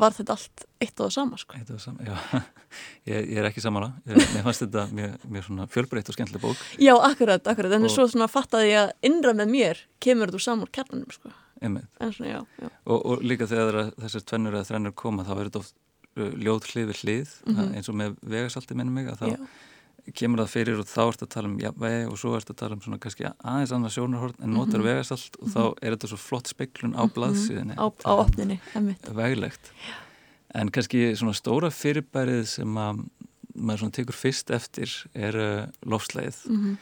var þetta allt eitt og það sama sko. Eitt og það sama, já (laughs) ég, ég er ekki samála, mér fannst þetta mjög, mjög svona fjölbreytt og skemmtileg bók Já, akkurat, akkurat, en og... svo svona fattaði ég að innra með mér kemur þetta úr samar kernanum sko svona, já, já. Og, og líka þegar þessar tvennur eða þrennur koma þá er þetta oft uh, ljóð hlið við hlið mm -hmm. eins og með vegasalti minnum mig að þá já. Kemur það fyrir og þá ert að tala um jafnvegi og svo ert að tala um svona kannski aðeins annað sjónarhort en notar mm -hmm. vegasalt og þá mhm. er þetta svo flott speiklun á mhm. blaðsíðinni á, á opninni veglegt. En kannski svona stóra fyrirbærið sem að maður svona tekur fyrst eftir er uh, lofslæðið mm -hmm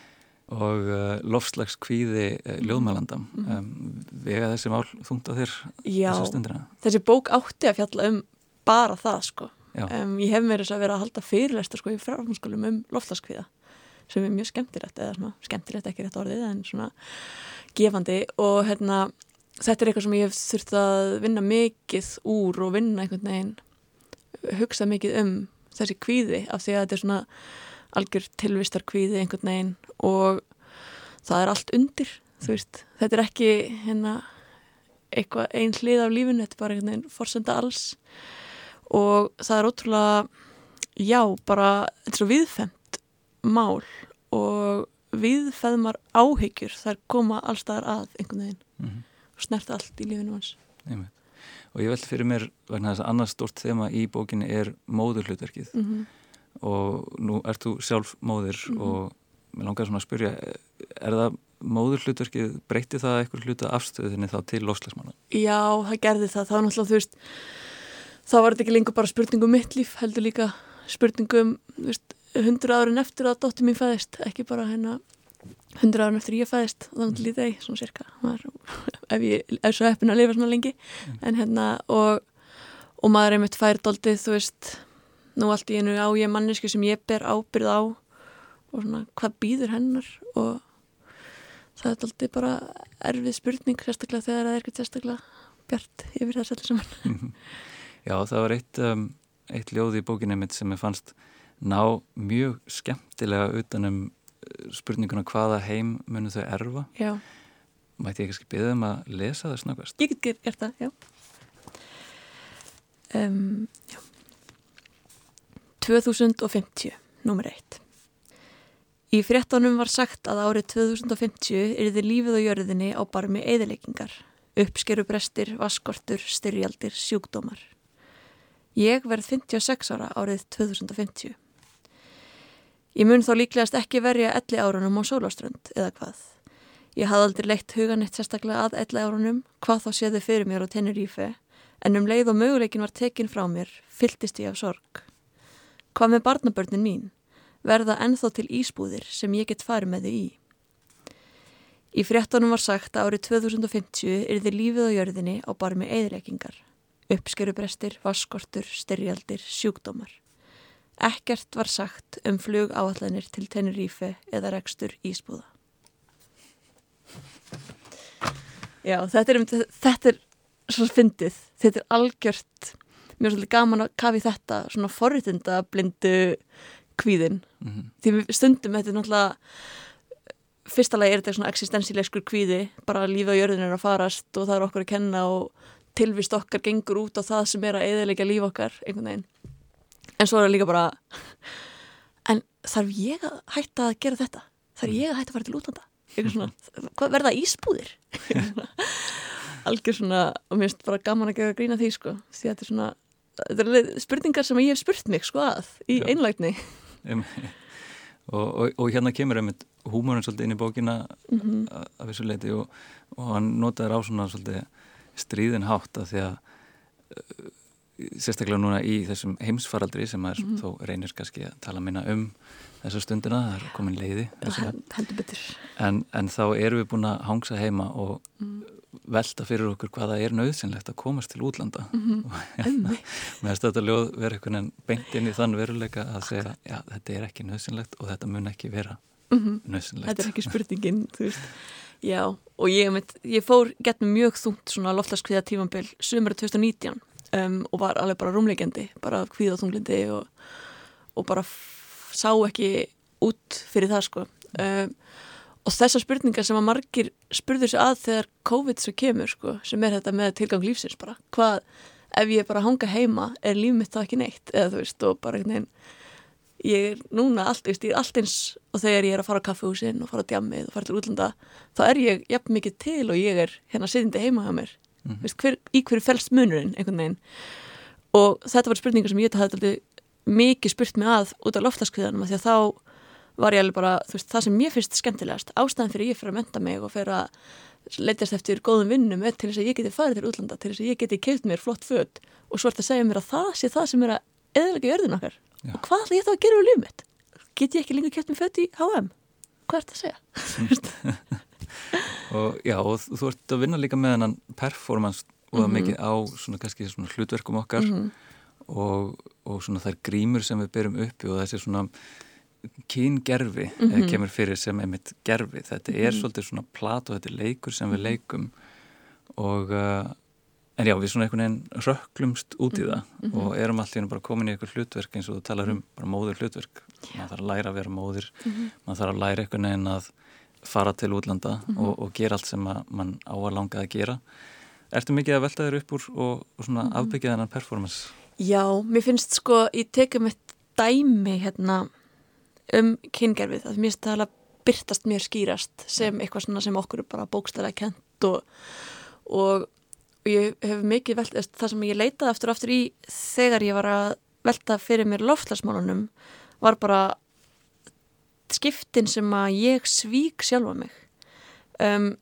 og uh, lofslagskvíði uh, ljóðmælandam mm -hmm. um, vega þessi mál þungt á þér Já, þessi bók átti að fjalla um bara það sko um, ég hef mér þess að vera að halda fyrirlesta sko í fráfumskólum um lofslagskvíða sem er mjög skemmtilegt eða svona, skemmtilegt ekki rétt orðið en svona gefandi. Og hérna þetta er eitthvað sem ég hef þurft að vinna mikið úr og vinna einhvern veginn hugsa mikið um þessi kvíði af því að þetta er svona algjör tilvistar kvíði einhvern veginn og það er allt undir þú veist, þetta er ekki hérna einn hlið af lífinu, þetta er bara einhvern veginn forsenda alls og það er ótrúlega já, bara þetta er svo viðfemt mál og viðfeðmar áhyggjur þar koma allstaðar að einhvern veginn mm -hmm. og snert allt í lífinu hans Einmitt. og ég veld fyrir mér vegna þess að annars stort þema í bókinni er móðurhlutverkið mm -hmm. og nú ert þú sjálf móður mm -hmm. og mér langar svona að spyrja er það móður hlutverkið breytti það eitthvað hluta afstöðinni þá til loslasmála? Já, það gerði það, var náttúrulega þú veist þá var þetta ekki lengur bara spurningum mitt líf, heldur líka spurningum hundra árin eftir að dóttir mín fæðist, ekki bara hérna hundra árin eftir ég fæðist og þannig lítið ég, svona cirka var, (laughs) ef ég er svo heppin að lifa svona lengi. Mm. en hérna og, og maður er mitt færdóldið, þú veist nú allt í einu á ég mannesku sem ég ber ábyrð á og svona hvað býður hennar? Og það er alltaf bara erfið spurning sérstaklega þegar það er ekkert sérstaklega bjart yfir þess allir saman Já, það var eitt, um, eitt ljóð í bókinni mitt sem ég fannst ná mjög skemmtilega utanum uh, spurninguna hvaða heim munu þau erfa. Já. Mætti ég kannski beða um að lesa það snakast? Ég get gert það, já. Um, Já. 2050, nummer 1 Í fréttanum var sagt að árið 2050 yrði lífið á jörðinni á barmi eðileggingar, uppskerubrestir, vaskortur, styrjaldir, sjúkdómar. Ég verð 56 ára árið 2050. Ég mun þá líklegast ekki verja elli árunum á sólaströnd eða hvað. Ég hafði aldrei leitt huganitt sérstaklega að elli árunum, hvað þá séðu fyrir mér á Tenerife, en um leið og möguleikin var tekin frá mér, fylltist ég af sorg. Hvað með barnabörnin mín? verða enþá til ísbúðir sem ég get farið með þau í. Í fréttanum var sagt að árið 2050 er þið lífið á jörðinni á barmi eðileggingar, uppskerubrestir, vaskortur, styrjaldir, sjúkdómar. Ekkert var sagt um flug áallanir til Tenerife eða rekstur ísbúða. Já, þetta er, um, þetta er svo fyndið, þetta er algjört, mér er svolítið gaman að kafi þetta svona forritinda blindu kvíðin mm -hmm. því stundum þetta er náttúrulega fyrsta lagi er þetta svona existensilegskur kvíði bara lífið á jörðin er að farast og það er okkur að kenna og tilvist okkar gengur út á það sem er að eðilegja líf okkar einhvern veginn. En svo er það líka bara en þarf ég að hætta að gera þetta? Þarf ég að hætta að fara til útlanda? Verða ísbúðir? (laughs) Algjör svona og mér finnst bara gaman að gera grína því sko. Því þetta er svona þetta er spurningar sem ég hef spurt mig sko að í einlægni. Og, og, og hérna kemur einmitt húmórin svolítið inn í bókina mm -hmm. af þessu leiti og, og hann notaður á svona svolítið stríðin hátt að því að uh, sérstaklega núna í þessum heimsfaraldri sem er mm -hmm. þó reynir kannski að tala minna um þessa stundina, það er komin leiði en, en þá erum við búin að hangsa heima og mm. velta fyrir okkur hvaða er nöðsynlegt að komast til útlanda. Mm -hmm. og hérna, með að (laughs) þetta ljóð vera einhvern veginn beint inn í þann veruleika að segja, já, þetta er ekki nöðsynlegt og þetta mun ekki vera mm -hmm. nöðsynlegt Þetta er ekki spurningin, þú veist Já, og ég, mitt, ég fór gett mjög þungt svona loftlaskviða tímambil sömur 2019 um, og var alveg bara rúmleikendi, bara kvíða þunglindi og, og bara sá ekki út fyrir það sko. Um, og þessar spurningar sem að margir spurður sér að þegar COVID svo kemur sko, sem er þetta með tilgang lífsins bara hvað, ef ég bara hanga heima er líf mitt þá ekki neitt? Eða þú veist og bara einhvern veginn ég er núna allt, ég er allt eins og þegar ég er að fara á kaffehúsin og fara á djammið og fara til útlanda, þá er ég jafn mikið til og ég er hérna sittindi heima hjá mér. Mm -hmm. veist, hver, í hverju fælst munurinn einhvern veginn? Og þetta var spurningar sem ég hafði mikið spurt mig að út af loftaskviðanum því að þá var ég alveg bara, veist, það sem mér finnst skemmtilegast, ástæðan fyrir ég fyrir að menta mig og fyrir að leytast eftir góðum vinnum til þess að ég geti farið til útlanda, til þess að ég geti keilt mér flott född og svo þetta að segja mér að það sé það sem er að eðalega jörðin okkar Já. og hvað ætla ég þá að gera úr lífið mitt? Get ég ekki lengur keilt mér född í HM? Hvað er þetta að segja? (laughs) og Já, og þú ert að vinna líka með hennan performance og mm -hmm. mikið á svona kannski svona hlutverkum okkar mm -hmm. og, og svona þær grímur sem við byrjum uppi og þessi svona kyngerfi mm -hmm. kemur fyrir sem einmitt gerfi þetta er mm -hmm. svolítið svona plat og þetta er leikur sem við mhm. leikum og uh, en já, við svona einhvern veginn rökklumst út í það mm -hmm. og erum allir bara komin í einhver hlutverk eins og þú talar um bara móður hlutverk maður þarf að læra að vera móður maður þarf að læra einhvern veginn að fara til útlanda og, og gera allt sem mann á að langa að gera. Ertu mikið að velta þér upp úr og, og svona afbyggja þennan performance? Já, mér finnst sko, ég tekum eitt dæmi hérna um kyngerfið að mér finnst það að byrtast mér skýrast sem eitthvað svona sem okkur er bara bókstæðilega kent og, og, og ég hef mikið velt það sem ég leitaði aftur og aftur í þegar ég var að velta fyrir mér loftlagsmálunum var bara skiptin sem að ég svík sjálfa mig. Um,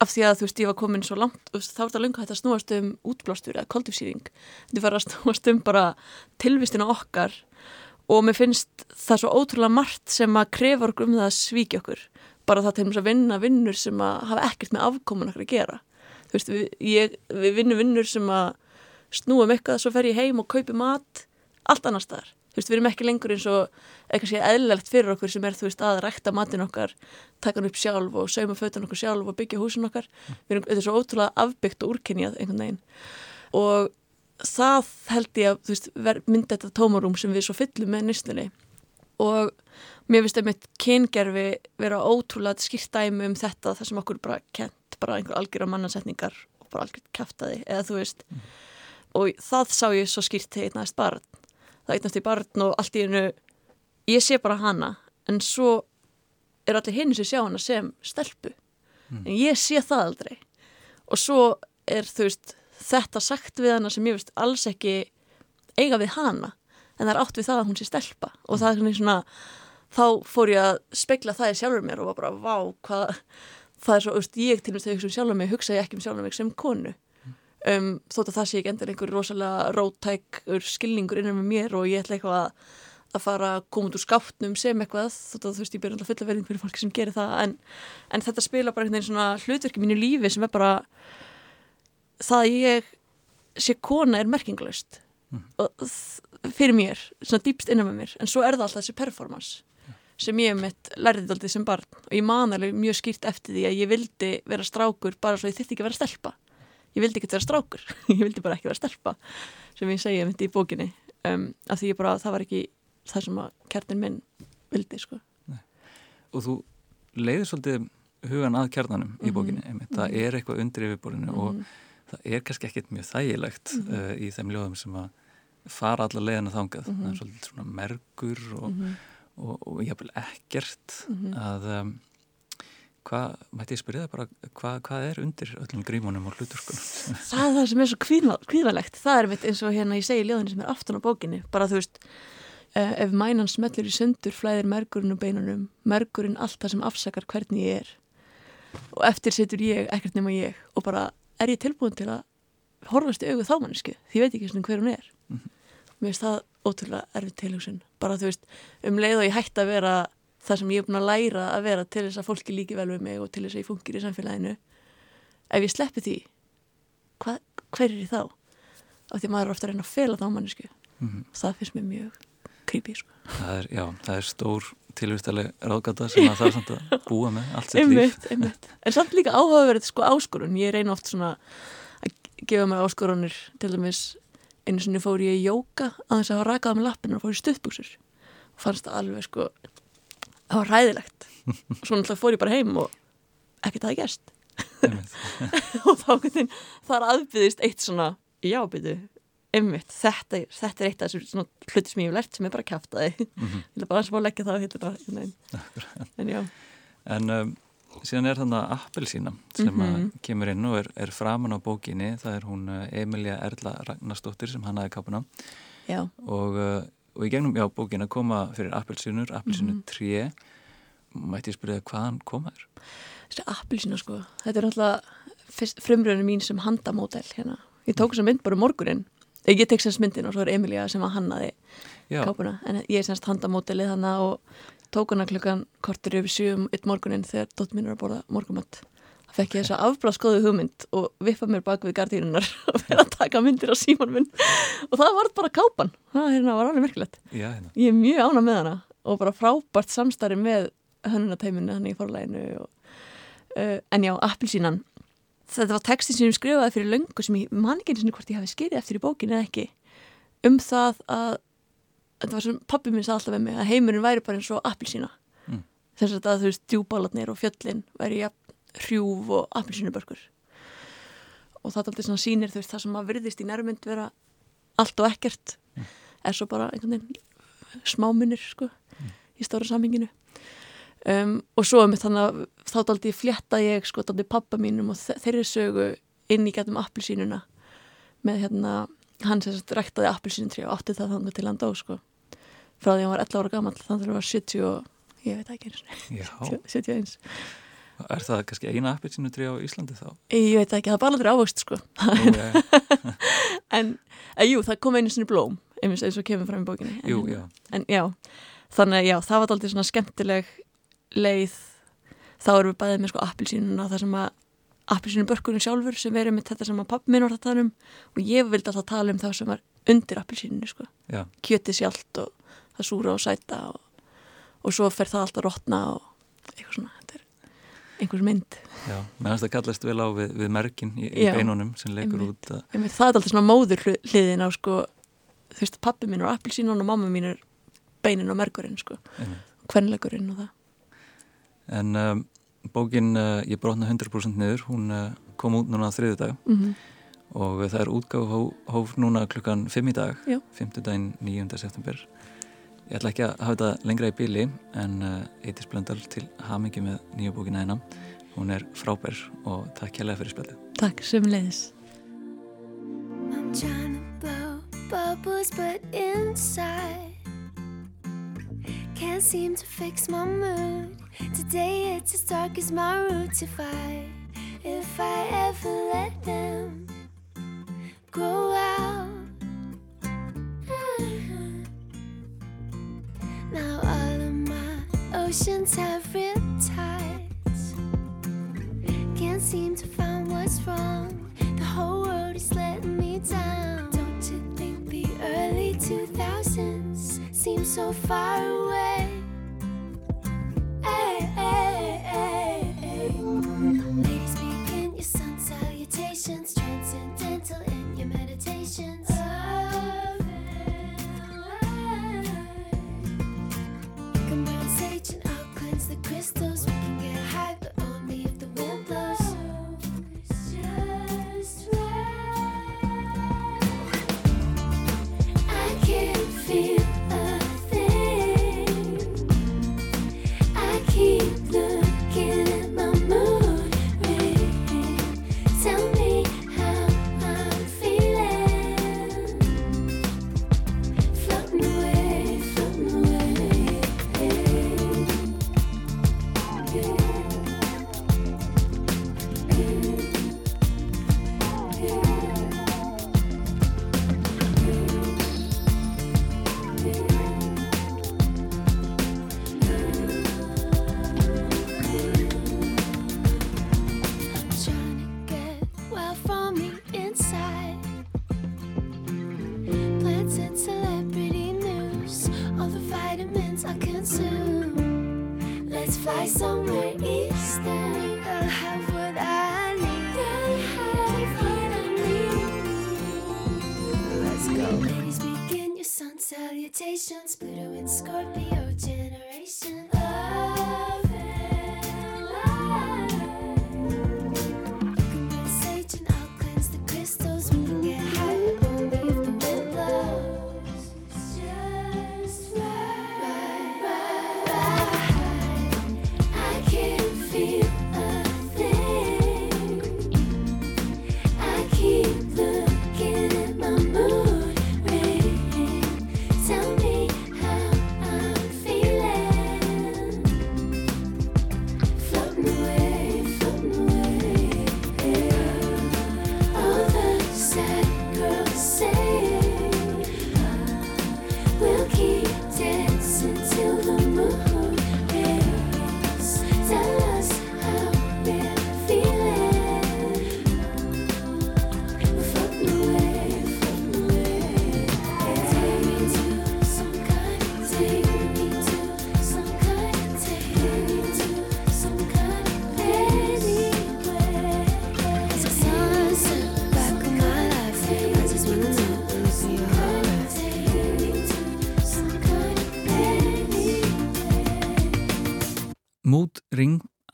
af því að þú veist ég var komin svo langt og þá er það lunga hægt að snúast um útblástur eða koldifsýring þetta var að (laughs) snúast um bara tilvistina okkar og mér finnst það svo ótrúlega margt sem að krefa okkur um það að svíkja okkur. Bara það til þess að vinna vinnur sem að hafa ekkert með afkomun okkur að gera þú veist, við, ég, við vinnum vinnur sem að snúum eitthvað, svo fer ég heim og kaupi mat allt annar staðar, þú veist, við erum ekki lengur eins og eitthvað sé eðlilegt fyrir okkur sem er þú veist að rækta matin okkar taka hann upp sjálf og sauma fötun okkur sjálf og byggja húsin okkar, við erum, þetta er svo ótrúlega afbyggt og úrkynjað einhvern veginn. Og það held ég að veist, myndi þetta tómarum sem við svo fyllum með nýstunni og mér finnst einmitt kyngerfi vera ótrúlega skýrt dæmi um þetta þar sem okkur bara kent bara einhver algjör á mannansetningar og bara algjör kæftæði eða þú veist mm. og það sá ég svo skýrt þegar einnægist barn það einnægist í barn og allt í hennu ég sé bara hana en svo er allir hinn sem sjá hana sem stelpu mm. en ég sé það aldrei og svo er þú veist þetta sagt við hana sem ég veist alls ekki eiga við hana en það er átt við það að hún sé stelpa og það er svona þá fór ég að spegla það í sjálfur mér og var bara vá hvað það er svo, veist, ég til og með ég hugsa um sjálfur mig hugsa ég ekki um sjálfur mig sem konu um, þótt að það sé ekki endur einhver rosalega róttækur skilningur innan með mér og ég ætla eitthvað að, að fara að koma út úr skápnum sem eitthvað þótt að þú veist ég ber alltaf fulla verðing fyrir fólki sem gerir það en, en þetta spila bara einhvern veginn svona hlutverki mínu lífi sem er bara það að ég sé kona er merkinglust mm. fyrir mér, svona dýpst innan með mér en svo er það alltaf þessi performance. Sem ég mitt lærðið alltaf sem barn og ég man alveg mjög skýrt eftir því að ég vildi vera strákur bara svo ég þitt ekki vera stelpa ég vildi ekki vera strákur (laughs) ég vildi bara ekki vera stelpa sem ég segja mitt í bókinni um, af því ég bara, það var ekki það sem að kjarnin minn vildi sko. og þú leiðir svolítið hugan að kjarnanum mm -hmm. í mhm. bókinni, einmitt. það er eitthvað undir yfirborðinu mm -hmm. og mhm það er kannski ekkert mjög þægilegt mm -hmm. uh, í þeim ljóðum sem að fara alla leiðina þangað mm -hmm. það er svolítið svona mergur og, mm -hmm. Og, og, jáfnvel ekkert mhm. að um, hvað, mætti ég spyrja það bara hvað, hvað er undir öllum grímunum og hluturkunum? Það er það sem er svo kvíðalegt það er mitt eins og hérna ég segi ljóðinni sem er aftan á bókinni, bara þú veist uh, ef mænan smellur í sundur flæðir mergurinn og beinunum, mergurinn allt það sem afsakar hvernig ég er og eftir setur ég ekkert nema ég og bara er ég tilbúin til að horfast í augu þá mannesku því ég veit ekki svona hver hún er mm -hmm. mér finnst það ótrúlega erfið tilhugsun bara þú veist, um leið og ég hætti að vera það sem ég er búin að læra að vera til þess að fólki líki vel við mig og til þess að ég fungir í samfélaginu ef ég sleppi því hva, hver er ég þá? af því maður er ofta að reyna að fela þá mannesku mm -hmm. það finnst mér mjög creepy sko. það er, Já, það er stór tilvistaleg ráðgata sem það þarf samt að (laughs) búa með allt sitt líf. En samt líka áhugaverðið sko áskorun ég reyna oft svona að gefa mér áskorunir til dæmis einu sinni fór ég í jóka að þess að hafa rakað með lappinu og fór í stuðbuksur og fannst það alveg sko það var ræðilegt og (laughs) svo náttúrulega fór ég bara heim og ekkert aðeins gerst. (laughs) Og þá þar aðbyðist eitt svona jábyttu Einmitt, þetta, þetta er eitt af þessum hluti sem ég hef lært sem er bara kæftæði mm -hmm. ég vil bara að leggja það en já. En um, síðan er þannig að Appelsína sem mm -hmm. kemur inn og er, er framan á bókinni. Það er hún uh, Emilia Erla Ragnarstóttir sem hann aðeins kapuna og, uh, og í gegnum já, bókin að koma fyrir Appelsínur Appelsínu mm -hmm. 3 mætti ég spyrja hvaðan komaður? Þessi Appelsína sko. Þetta er náttúrulega frumröðinu mín sem handamódel hérna. Ég tók þess að mynd bara um morgunin ég tek semst myndin og svo er Emilia sem að hannaði kápuna, en ég er semst handamótilið hann og tók hana klukkan kortir yfir sjöum eitt morgunin þegar dótt mín er að borða morgumatt það fekk ég þess að afbláskoðu hugmynd og vippa mér bak við gardínunar (laughs) og fyrir að taka myndir á síman minn. Og það var bara kápan. Það hérna, var alveg merkilegt. Já, hérna. ég er mjög ána með hana og bara frábært samstarri með hönnunatæminu hann í forlæginu og, uh, en já, appilsínan þetta var textin sem ég skrifaði fyrir löngu sem ég man ekki eins og hvort ég hafi skriðið eftir í bókinu eða ekki um það að þetta var sem pappi minn sagði alltaf með mig að heimurinn væri bara eins og appilsína mm. þess að þú veist djúbalatnir og fjöllin væri ja, hrjúf og appilsínubörkur og það er alltaf svona sínir þú veist það sem að virðist í nærmynd vera allt og ekkert mm. er svo bara einhvern veginn smámunir sko mm. í stóra samhenginu um, og svo um þannig að þá daldi flétta ég sko daldi pappa mínum og þeirri sögu inn í getum appilsínuna með hérna hann sem ræktaði appilsínutri og átti það þannig til hann dó sko frá því að hann var 11 ára gammal þannig að það var 70 og ég veit ekki (laughs) eins. 71 Er það kannski eina appilsínutri á Íslandi þá? Ég veit ekki, það er bara aldrei ávöxt sko. (laughs) En Eh, jú, það kom einu sinni blóm eins og kemur fram í bókinni. En, jú, já. en já, þannig að já, það var aldrei svona skemmtileg leið. Þá erum við bæðið með sko appilsínuna það sem að appilsínubörkunum sjálfur sem verið með þetta sem að pappi minn var að tala um. Og ég vildi alltaf tala um það sem var undir appilsíninu sko, já. kjöti sjálft og það súra og sæta og, og svo fer það alltaf rótna og eitthvað svona, þetta er einhvers mynd Já, meðan það kallast vel á við, við merkin í, í beinunum sem leikur út að... Einmitt, Það er alltaf svona móður hliðin á sko, þú veist, pappi mín er appilsínun og mamma mín er beinin og merkurinn sko, hvernleikurinn og það En um, bókin uh, Ég brotna 100% niður hún uh, kom út núna þriðu dag mm -hmm. og það er útgáð hóf núna klukkan 5 í dag 5. daginn 9. september Ég ætla ekki að hafa þetta lengra í bíli en uh, Eitis Blöndal til hamingi með nýju bókina eina Hún er frábær og takk hérlega fyrir spjallu. Takk, sömulegis. Oceans have riptides can't seem to find what's wrong. The whole world is letting me down. Don't you think the early 2000s seem so far away? Crystals.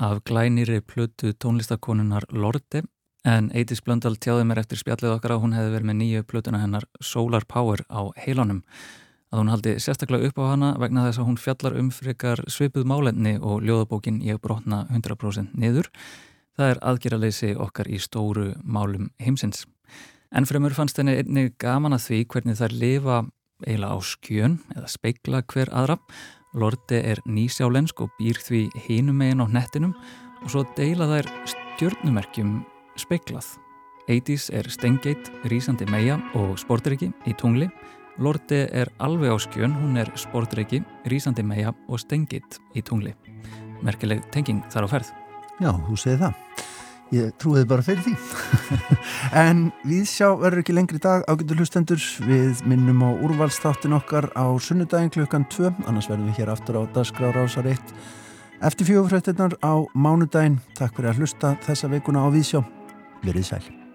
Af glænýri plötu tónlistakonunar Lorde en Eidis Blöndal tjáði mér eftir spjallið okkar að hún hefði verið með nýju plötuna hennar Solar Power á heilanum að hún haldi sérstaklega upp á hana vegna þess að hún fjallar um frikar svipuð málenni og ljóðabókin Ég brotna 100% niður. Það er aðgerraleysi okkar í stóru málum heimsins. En fremur fannst henni einnig gaman að því hvernig þær lifa eiginlega á skjön eða speikla hver aðra Lorde er nýsjálensk og býr því hinum megin á nettinum og svo deila þær stjörnumerkjum speiklað. 80's er Stengate, Rísandi meia og Sportriki í tungli. Lorde er alveg á skjön, hún er Sportriki, Rísandi meia og Stengate í tungli. Merkileg tenging þar á ferð. Já, þú segir það. Ég trúiði bara fyrir því. (laughs) en við sjá verður ekki lengri dag ágættur hlustendur. Við minnum á úrvalstáttin okkar á sunnudagin klukkan 2, annars verðum við hér aftur á Dasgrár ásar 1. Eftir fjögurfrættinnar á mánudagin. Takk fyrir að hlusta þessa veikuna á Vísjá. Verið sæl.